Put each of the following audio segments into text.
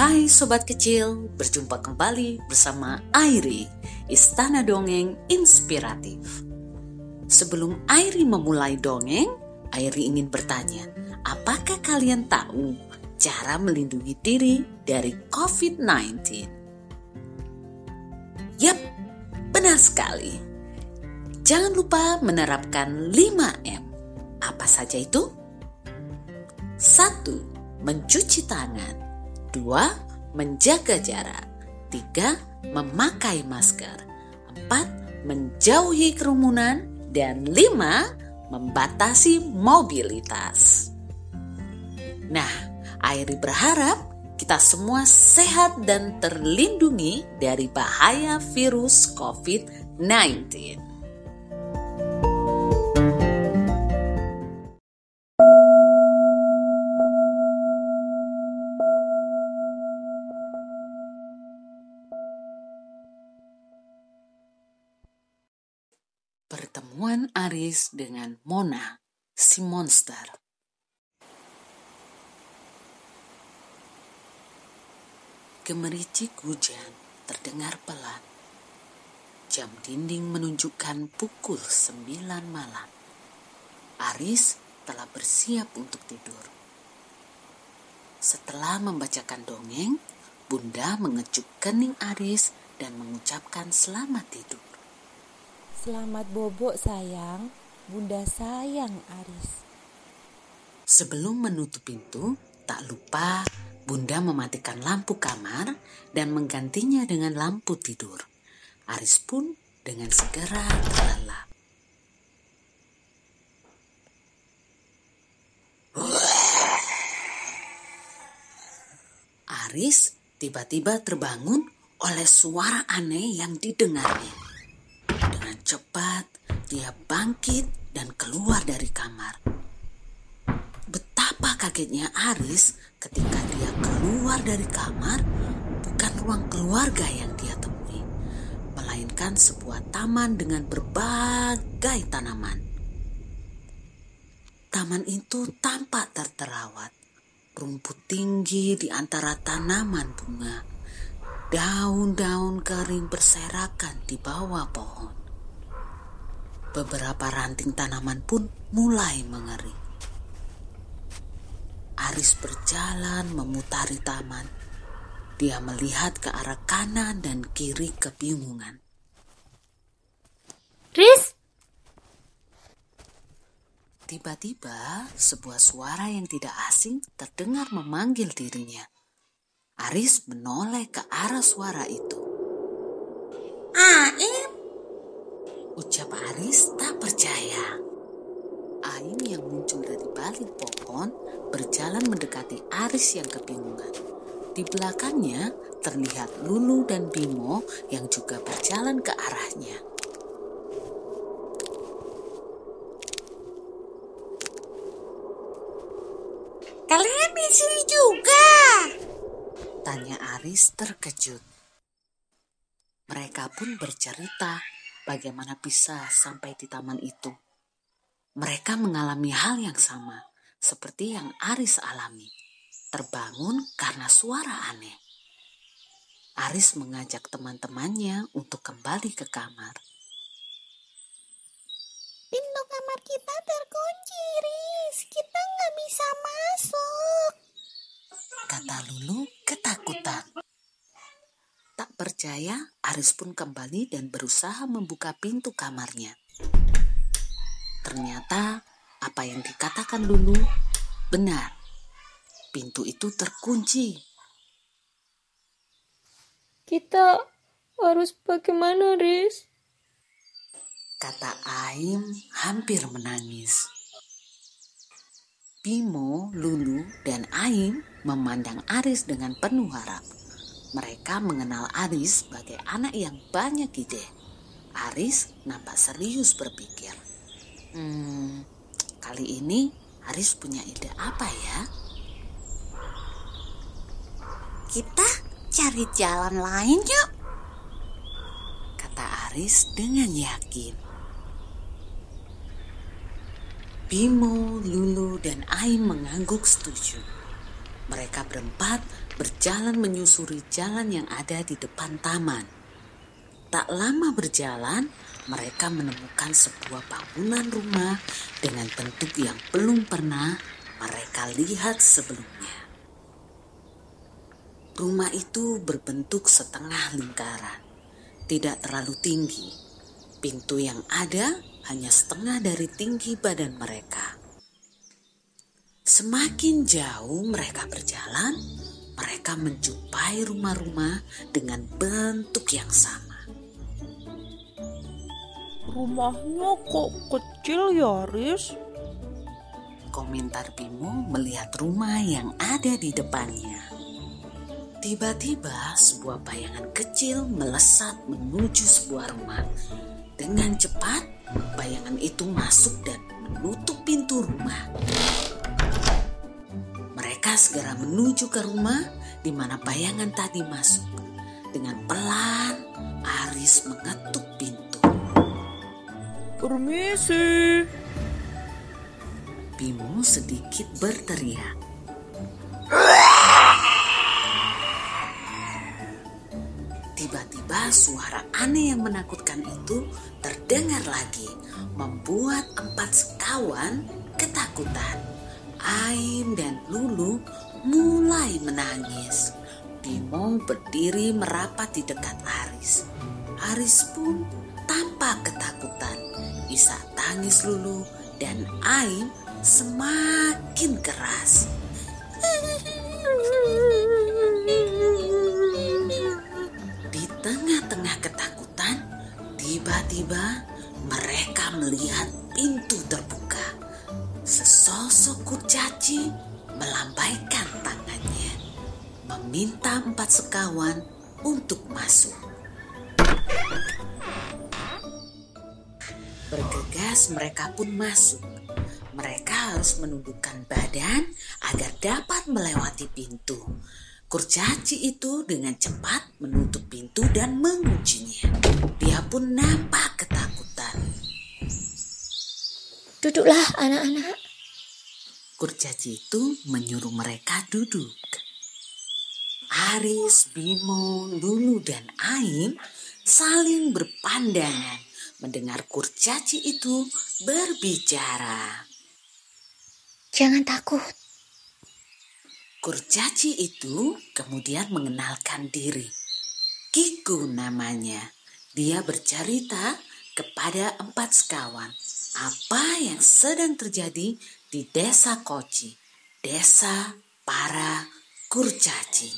Hai sobat kecil, berjumpa kembali bersama Airi, Istana Dongeng Inspiratif. Sebelum Airi memulai dongeng, Airi ingin bertanya, apakah kalian tahu cara melindungi diri dari COVID-19? Yap, benar sekali. Jangan lupa menerapkan 5M. Apa saja itu? 1. Mencuci tangan. 2. Menjaga jarak. 3. Memakai masker. 4. Menjauhi kerumunan. Dan 5. Membatasi mobilitas. Nah, Airi berharap kita semua sehat dan terlindungi dari bahaya virus COVID-19. Aris dengan Mona, si monster. Gemericik hujan terdengar pelan. Jam dinding menunjukkan pukul sembilan malam. Aris telah bersiap untuk tidur. Setelah membacakan dongeng, Bunda mengecup kening Aris dan mengucapkan selamat tidur. Selamat bobok sayang, bunda sayang Aris. Sebelum menutup pintu, tak lupa bunda mematikan lampu kamar dan menggantinya dengan lampu tidur. Aris pun dengan segera terlelap. Aris tiba-tiba terbangun oleh suara aneh yang didengarnya. Cepat, dia bangkit dan keluar dari kamar. Betapa kagetnya Aris ketika dia keluar dari kamar, bukan ruang keluarga yang dia temui, melainkan sebuah taman dengan berbagai tanaman. Taman itu tampak terterawat, rumput tinggi di antara tanaman bunga Daun-daun kering berserakan di bawah pohon. Beberapa ranting tanaman pun mulai mengering. Aris berjalan memutari taman. Dia melihat ke arah kanan dan kiri kebingungan. Riz! Tiba-tiba sebuah suara yang tidak asing terdengar memanggil dirinya. Aris menoleh ke arah suara itu. Aim! Ucap Aris tak percaya. Aim yang muncul dari balik pohon berjalan mendekati Aris yang kebingungan. Di belakangnya terlihat Lulu dan Bimo yang juga berjalan ke arahnya. Kalian di sini juga? Tanya Aris terkejut. Mereka pun bercerita bagaimana bisa sampai di taman itu. Mereka mengalami hal yang sama seperti yang Aris alami. Terbangun karena suara aneh. Aris mengajak teman-temannya untuk kembali ke kamar. Pintu kamar kita terkunci, Riz. Kita nggak bisa masuk. Kata Lulu ketakutan. Percaya, Aris pun kembali dan berusaha membuka pintu kamarnya. Ternyata apa yang dikatakan Lulu benar. Pintu itu terkunci. Kita harus bagaimana, Riz? Kata Aim hampir menangis. Bimo, Lulu, dan Aim memandang Aris dengan penuh harap. Mereka mengenal Aris sebagai anak yang banyak ide. Aris nampak serius berpikir. Hmm, kali ini Aris punya ide apa ya? Kita cari jalan lain yuk. Kata Aris dengan yakin. Bimo, Lulu, dan Aim mengangguk setuju. Mereka berempat berjalan menyusuri jalan yang ada di depan taman. Tak lama berjalan, mereka menemukan sebuah bangunan rumah dengan bentuk yang belum pernah mereka lihat sebelumnya. Rumah itu berbentuk setengah lingkaran, tidak terlalu tinggi. Pintu yang ada hanya setengah dari tinggi badan mereka. Semakin jauh mereka berjalan, mereka menjumpai rumah-rumah dengan bentuk yang sama. Rumahnya kok kecil ya, Riz? Komentar Bimo melihat rumah yang ada di depannya. Tiba-tiba sebuah bayangan kecil melesat menuju sebuah rumah. Dengan cepat, bayangan itu masuk dan menutup pintu rumah. Mereka segera menuju ke rumah di mana bayangan tadi masuk. Dengan pelan, Aris mengetuk pintu. Permisi. Bimo sedikit berteriak. Tiba-tiba suara aneh yang menakutkan itu terdengar lagi, membuat empat sekawan ketakutan. Aim dan Lulu mulai menangis. Bimo berdiri merapat di dekat Aris. Aris pun tampak ketakutan. Isak tangis Lulu dan Aim semakin keras. Di tengah-tengah ketakutan, tiba-tiba mereka melihat pintu terbuka. Sesosok kurcaci melambaikan tangannya, meminta empat sekawan untuk masuk. Bergegas mereka pun masuk. Mereka harus menundukkan badan agar dapat melewati pintu. Kurcaci itu dengan cepat menutup pintu dan menguncinya. Dia pun nampak ketakutan. Duduklah anak-anak. Kurcaci itu menyuruh mereka duduk. Aris, Bimo, Lulu, dan Aim saling berpandangan mendengar kurcaci itu berbicara. Jangan takut. Kurcaci itu kemudian mengenalkan diri. Kiku namanya. Dia bercerita kepada empat sekawan apa yang sedang terjadi di desa Koci, desa para kurcaci.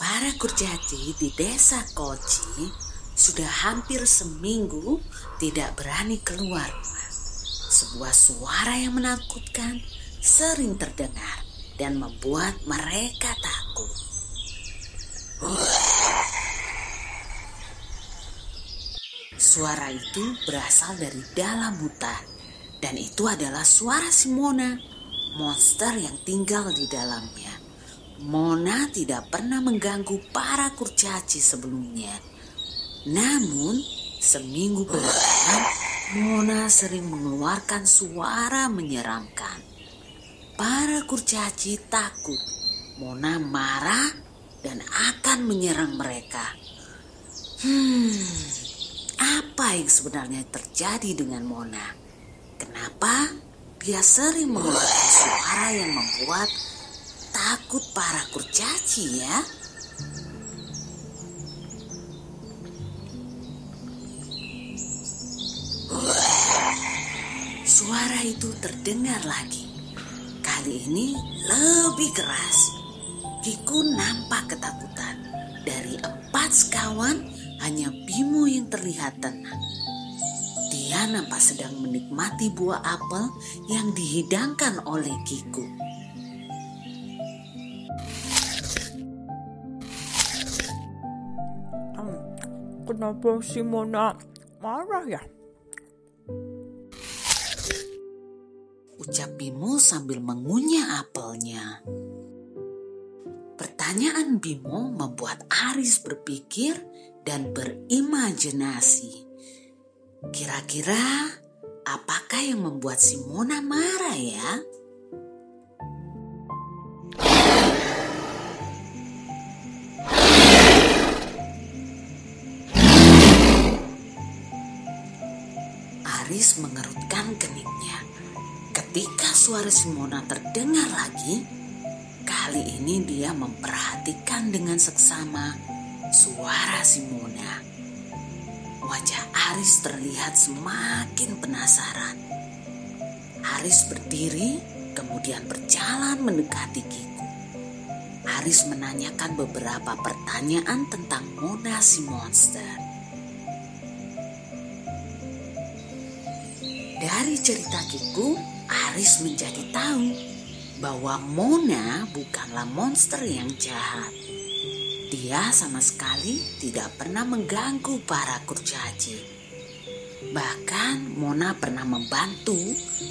Para kurcaci di desa Koci sudah hampir seminggu tidak berani keluar. Sebuah suara yang menakutkan sering terdengar dan membuat mereka takut. Suara itu berasal dari dalam hutan dan itu adalah suara Simona, monster yang tinggal di dalamnya. Mona tidak pernah mengganggu para kurcaci sebelumnya. Namun, seminggu belakangan, Mona sering mengeluarkan suara menyeramkan. Para kurcaci takut. Mona marah dan akan menyerang mereka. Hmm, apa yang sebenarnya terjadi dengan Mona? Kenapa dia sering mengeluarkan suara yang membuat takut para kurcaci ya? Suara itu terdengar lagi. Kali ini lebih keras. Kiku nampak ketakutan. Dari empat sekawan, hanya Bimo yang terlihat tenang. Dia nampak sedang menikmati buah apel yang dihidangkan oleh Kiku. Hmm, kenapa si Mona marah ya? Ucap Bimo sambil mengunyah apelnya. Pertanyaan Bimo membuat Aris berpikir dan berimajinasi. Kira-kira apakah yang membuat Simona marah ya? Aris mengerutkan keningnya. Ketika suara Simona terdengar lagi, kali ini dia memperhatikan dengan seksama suara Simona. Wajah Aris terlihat semakin penasaran. Aris berdiri, kemudian berjalan mendekati Kiku. Aris menanyakan beberapa pertanyaan tentang Mona si monster. Dari cerita Kiku, Aris menjadi tahu bahwa Mona bukanlah monster yang jahat. Dia sama sekali tidak pernah mengganggu para kurcaci. Bahkan Mona pernah membantu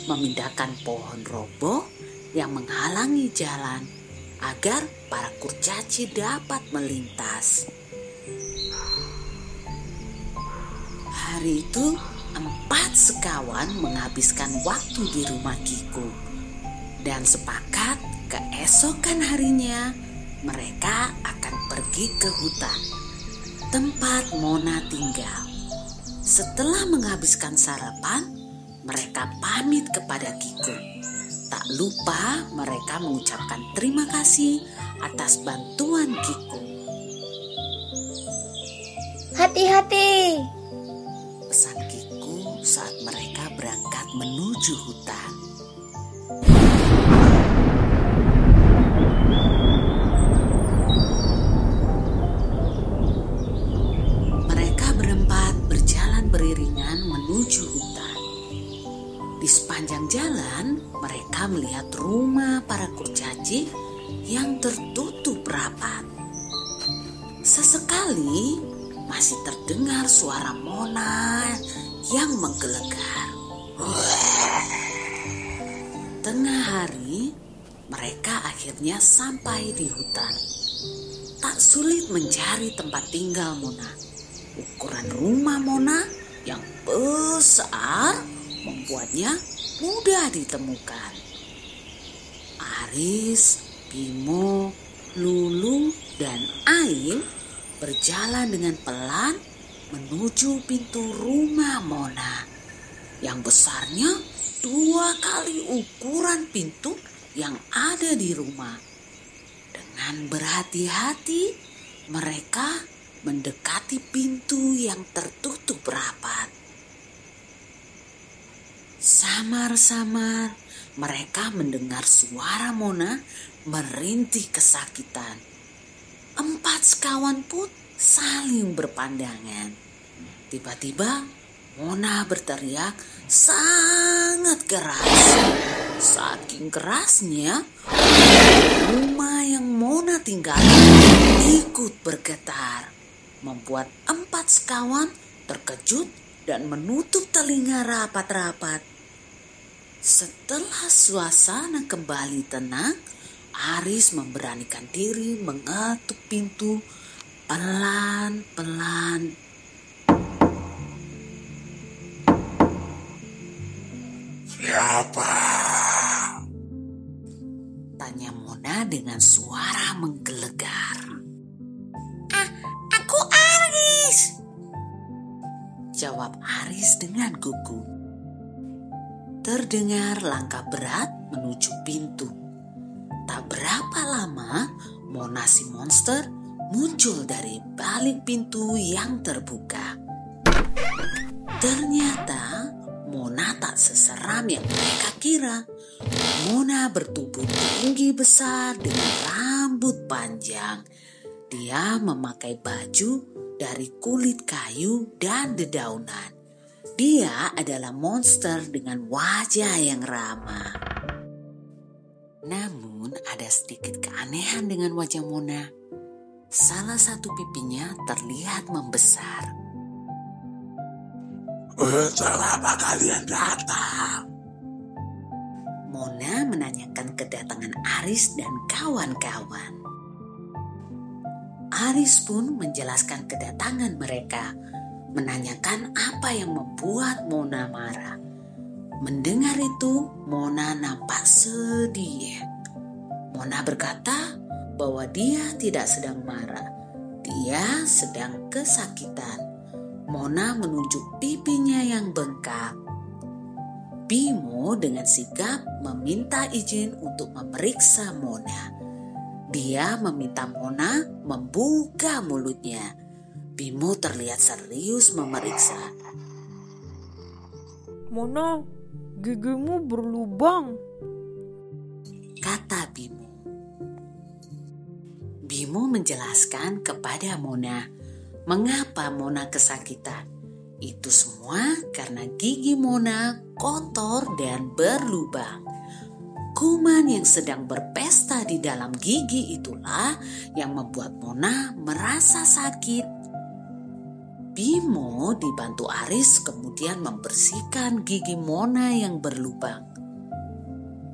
memindahkan pohon roboh yang menghalangi jalan agar para kurcaci dapat melintas. Hari itu empat sekawan menghabiskan waktu di rumah Kiku dan sepakat keesokan harinya mereka akan pergi ke hutan tempat Mona tinggal. Setelah menghabiskan sarapan, mereka pamit kepada Kiku. Tak lupa mereka mengucapkan terima kasih atas bantuan Kiku. Hati-hati. Pesan Kiku saat mereka berangkat menuju hutan. Yang tertutup rapat. Sesekali masih terdengar suara Mona yang menggelegar. Tengah hari, mereka akhirnya sampai di hutan. Tak sulit mencari tempat tinggal Mona. Ukuran rumah Mona yang besar membuatnya mudah ditemukan. Aris, Bimo, Lulu, dan Ain berjalan dengan pelan menuju pintu rumah Mona yang besarnya dua kali ukuran pintu yang ada di rumah. Dengan berhati-hati, mereka mendekati pintu yang tertutup rapat. Samar-samar, mereka mendengar suara Mona merintih kesakitan. Empat sekawan pun saling berpandangan. Tiba-tiba, Mona berteriak sangat keras. Saking kerasnya, rumah yang Mona tinggal ikut bergetar, membuat empat sekawan terkejut dan menutup telinga rapat-rapat. Setelah suasana kembali tenang, Aris memberanikan diri mengetuk pintu pelan-pelan. Siapa? Tanya Mona dengan suara menggelegar. Ah, aku Aris. Jawab Aris dengan gugup. Terdengar langkah berat menuju pintu. Tak berapa lama, Mona si monster muncul dari balik pintu yang terbuka. Ternyata Mona tak seseram yang mereka kira. Mona bertubuh tinggi besar dengan rambut panjang. Dia memakai baju dari kulit kayu dan dedaunan. Dia adalah monster dengan wajah yang ramah. Namun ada sedikit keanehan dengan wajah Mona. Salah satu pipinya terlihat membesar. Untuk apa kalian datang? Mona menanyakan kedatangan Aris dan kawan-kawan. Aris pun menjelaskan kedatangan mereka, menanyakan apa yang membuat Mona marah. Mendengar itu, Mona nampak sedih. Mona berkata bahwa dia tidak sedang marah, dia sedang kesakitan. Mona menunjuk pipinya yang bengkak. Bimo dengan sigap meminta izin untuk memeriksa Mona. Dia meminta Mona membuka mulutnya. Bimo terlihat serius memeriksa. Mona, gigimu berlubang. Kata Bimo. Bimo menjelaskan kepada Mona mengapa Mona kesakitan. Itu semua karena gigi Mona kotor dan berlubang. Kuman yang sedang berpesta di dalam gigi itulah yang membuat Mona merasa sakit. Bimo dibantu Aris kemudian membersihkan gigi Mona yang berlubang.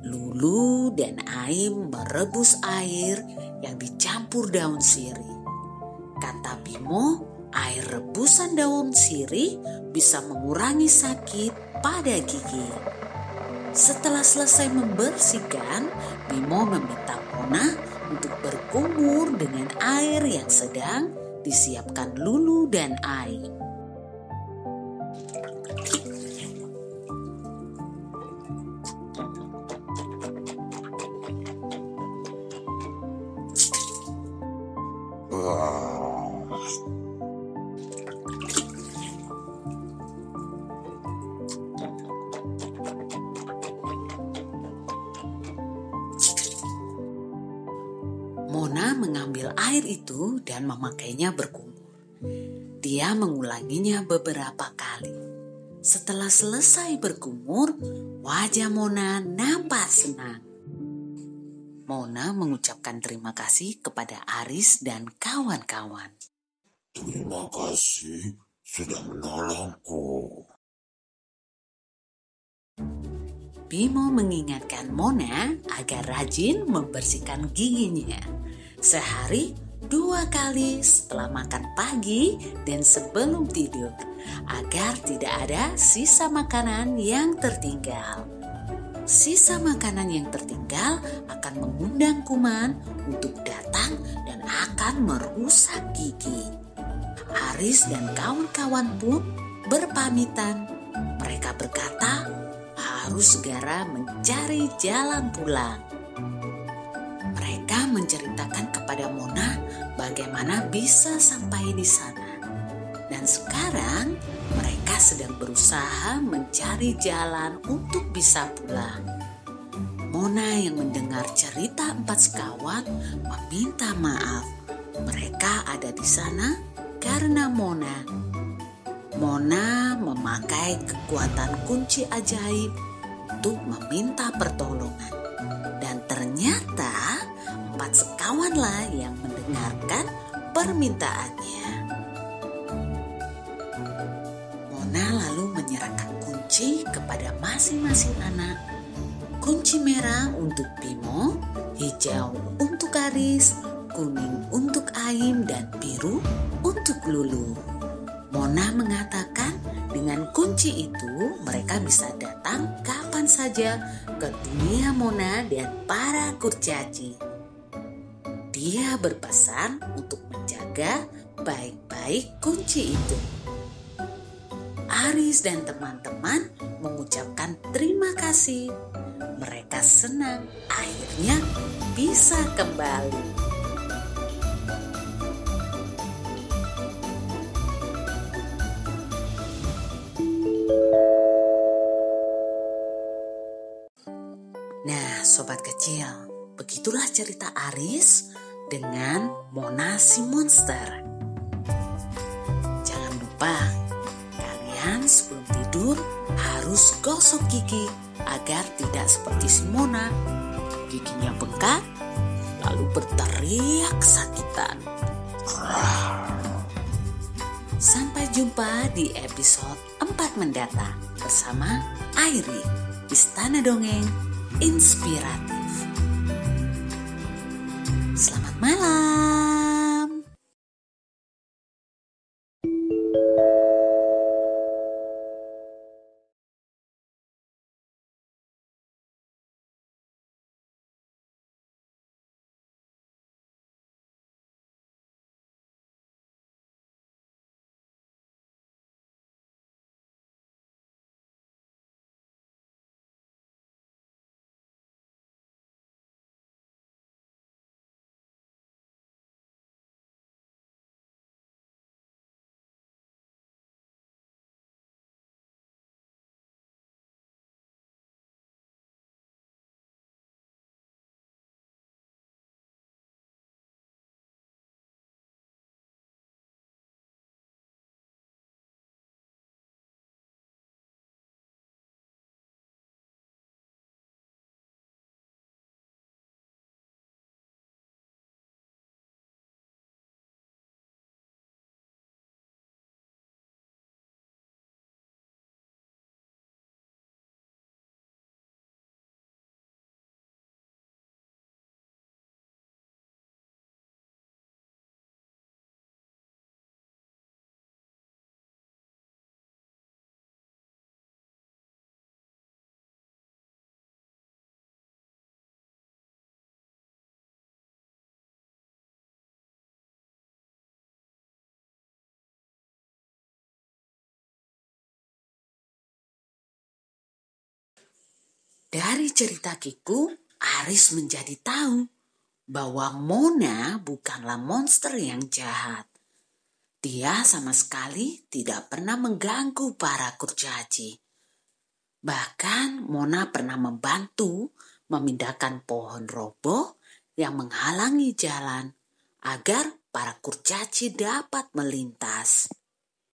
Lulu dan Aim merebus air yang dicampur daun sirih. Kata Bimo, air rebusan daun sirih bisa mengurangi sakit pada gigi. Setelah selesai membersihkan, Bimo meminta Mona untuk berkumur dengan air yang sedang disiapkan Lulu dan Ai. Mona mengambil air itu dan memakainya berkumur. Dia mengulanginya beberapa kali. Setelah selesai berkumur, wajah Mona nampak senang. Mona mengucapkan terima kasih kepada Aris dan kawan-kawan. Terima kasih sudah menolongku. Bimo mengingatkan Mona agar rajin membersihkan giginya. Sehari dua kali setelah makan pagi dan sebelum tidur, agar tidak ada sisa makanan yang tertinggal. Sisa makanan yang tertinggal akan mengundang kuman untuk datang dan akan merusak gigi. Aris dan kawan-kawan pun berpamitan. Mereka berkata, harus segera mencari jalan pulang. Menceritakan kepada Mona bagaimana bisa sampai di sana. Dan sekarang mereka sedang berusaha mencari jalan untuk bisa pulang. Mona yang mendengar cerita empat sekawan meminta maaf. Mereka ada di sana karena Mona. Mona memakai kekuatan kunci ajaib untuk meminta pertolongan. Sekawanlah yang mendengarkan permintaannya. Mona lalu menyerahkan kunci kepada masing-masing anak. Kunci merah untuk Bimo, hijau untuk Aris, kuning untuk Aim, dan biru untuk Lulu. Mona mengatakan dengan kunci itu mereka bisa datang kapan saja ke dunia Mona dan para kurcaci. Dia berpesan untuk menjaga baik-baik kunci itu. Aris dan teman-teman mengucapkan terima kasih. Mereka senang akhirnya bisa kembali. Nah, sobat kecil, begitulah cerita Aris dengan Mona si monster. Jangan lupa, kalian sebelum tidur harus gosok gigi agar tidak seperti si Mona. Giginya bengkak, lalu berteriak kesakitan. Sampai jumpa di episode 4 mendatang bersama Airi, Istana Dongeng Inspiratif. Malam. Dari cerita Kiku, Aris menjadi tahu bahwa Mona bukanlah monster yang jahat. Dia sama sekali tidak pernah mengganggu para kurcaci. Bahkan Mona pernah membantu memindahkan pohon roboh yang menghalangi jalan agar para kurcaci dapat melintas.